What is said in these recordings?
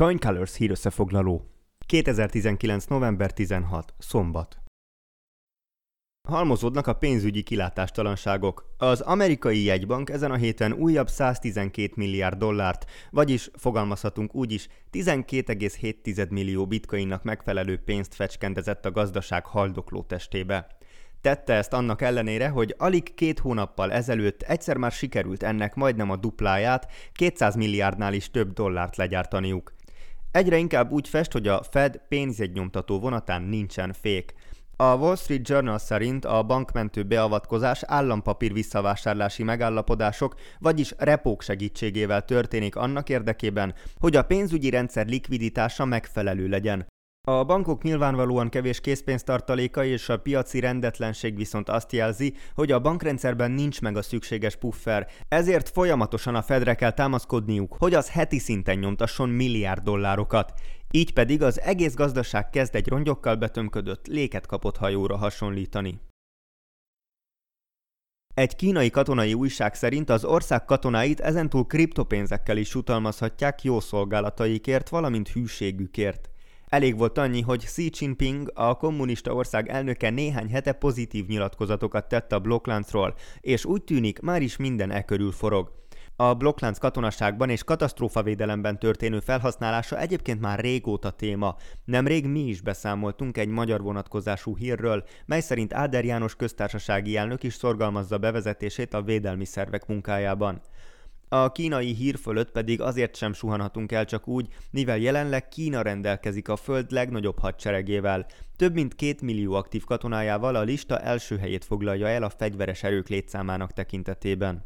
Coin Colors hírösszefoglaló 2019. november 16. Szombat Halmozódnak a pénzügyi kilátástalanságok. Az amerikai jegybank ezen a héten újabb 112 milliárd dollárt, vagyis fogalmazhatunk úgy is 12,7 millió bitcoinnak megfelelő pénzt fecskendezett a gazdaság haldokló testébe. Tette ezt annak ellenére, hogy alig két hónappal ezelőtt egyszer már sikerült ennek majdnem a dupláját, 200 milliárdnál is több dollárt legyártaniuk. Egyre inkább úgy fest, hogy a Fed pénzegynyomtató vonatán nincsen fék. A Wall Street Journal szerint a bankmentő beavatkozás állampapír visszavásárlási megállapodások, vagyis repók segítségével történik annak érdekében, hogy a pénzügyi rendszer likviditása megfelelő legyen. A bankok nyilvánvalóan kevés készpénztartaléka és a piaci rendetlenség viszont azt jelzi, hogy a bankrendszerben nincs meg a szükséges puffer, ezért folyamatosan a Fedre kell támaszkodniuk, hogy az heti szinten nyomtasson milliárd dollárokat. Így pedig az egész gazdaság kezd egy rongyokkal betömködött, léket kapott hajóra hasonlítani. Egy kínai katonai újság szerint az ország katonáit ezentúl kriptopénzekkel is utalmazhatják jó szolgálataikért, valamint hűségükért. Elég volt annyi, hogy Xi Jinping, a kommunista ország elnöke néhány hete pozitív nyilatkozatokat tett a blokkláncról, és úgy tűnik, már is minden e körül forog. A blokklánc katonaságban és katasztrófavédelemben történő felhasználása egyébként már régóta téma. Nemrég mi is beszámoltunk egy magyar vonatkozású hírről, mely szerint Áder János köztársasági elnök is szorgalmazza bevezetését a védelmi szervek munkájában. A kínai hír fölött pedig azért sem suhanhatunk el csak úgy, mivel jelenleg Kína rendelkezik a föld legnagyobb hadseregével. Több mint két millió aktív katonájával a lista első helyét foglalja el a fegyveres erők létszámának tekintetében.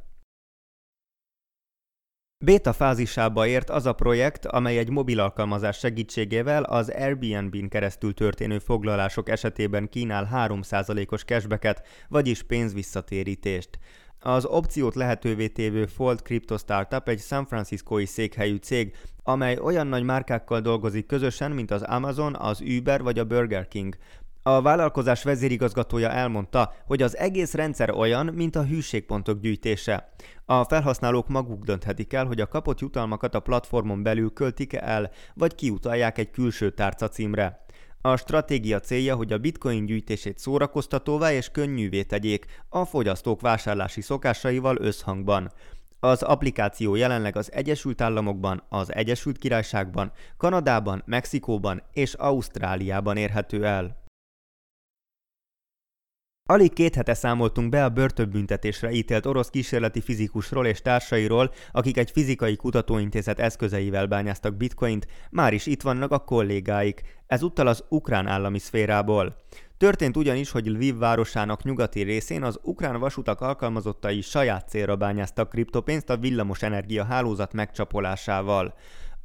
Beta fázisába ért az a projekt, amely egy mobil alkalmazás segítségével az Airbnb-n keresztül történő foglalások esetében kínál 3%-os cashbacket, vagyis pénzvisszatérítést. Az opciót lehetővé tévő Fold Crypto Startup egy San Franciscoi székhelyű cég, amely olyan nagy márkákkal dolgozik közösen, mint az Amazon, az Uber vagy a Burger King. A vállalkozás vezérigazgatója elmondta, hogy az egész rendszer olyan, mint a hűségpontok gyűjtése. A felhasználók maguk dönthetik el, hogy a kapott jutalmakat a platformon belül költik-e el, vagy kiutalják egy külső tárca címre. A stratégia célja, hogy a bitcoin gyűjtését szórakoztatóvá és könnyűvé tegyék a fogyasztók vásárlási szokásaival összhangban. Az applikáció jelenleg az Egyesült Államokban, az Egyesült Királyságban, Kanadában, Mexikóban és Ausztráliában érhető el. Alig két hete számoltunk be a börtönbüntetésre ítélt orosz kísérleti fizikusról és társairól, akik egy fizikai kutatóintézet eszközeivel bányáztak bitcoint, már is itt vannak a kollégáik, ezúttal az ukrán állami szférából. Történt ugyanis, hogy Lviv városának nyugati részén az ukrán vasutak alkalmazottai saját célra bányáztak kriptopénzt a villamos energia hálózat megcsapolásával.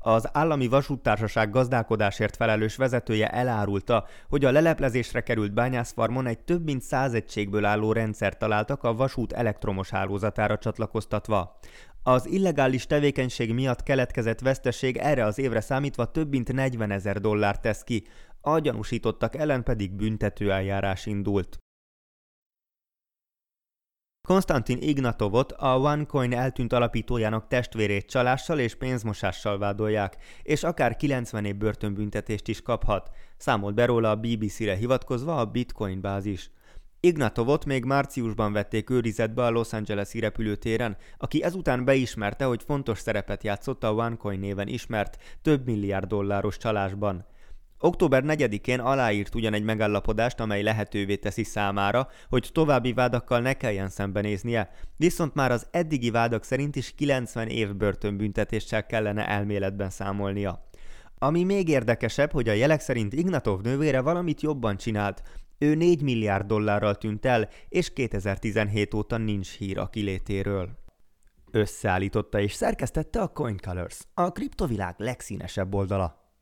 Az állami vasúttársaság gazdálkodásért felelős vezetője elárulta, hogy a leleplezésre került bányászfarmon egy több mint száz egységből álló rendszert találtak a vasút elektromos hálózatára csatlakoztatva. Az illegális tevékenység miatt keletkezett veszteség erre az évre számítva több mint 40 ezer dollár tesz ki, a gyanúsítottak ellen pedig büntetőeljárás indult. Konstantin Ignatovot, a OneCoin eltűnt alapítójának testvérét csalással és pénzmosással vádolják, és akár 90 év börtönbüntetést is kaphat, számolt be róla a BBC-re hivatkozva a Bitcoin bázis. Ignatovot még márciusban vették őrizetbe a Los Angeles-i repülőtéren, aki ezután beismerte, hogy fontos szerepet játszott a OneCoin néven ismert több milliárd dolláros csalásban. Október 4-én aláírt ugyan egy megállapodást, amely lehetővé teszi számára, hogy további vádakkal ne kelljen szembenéznie, viszont már az eddigi vádak szerint is 90 év börtönbüntetéssel kellene elméletben számolnia. Ami még érdekesebb, hogy a jelek szerint Ignatov nővére valamit jobban csinált. Ő 4 milliárd dollárral tűnt el, és 2017 óta nincs hír a kilétéről. Összeállította és szerkesztette a Coin Colors, a kriptovilág legszínesebb oldala.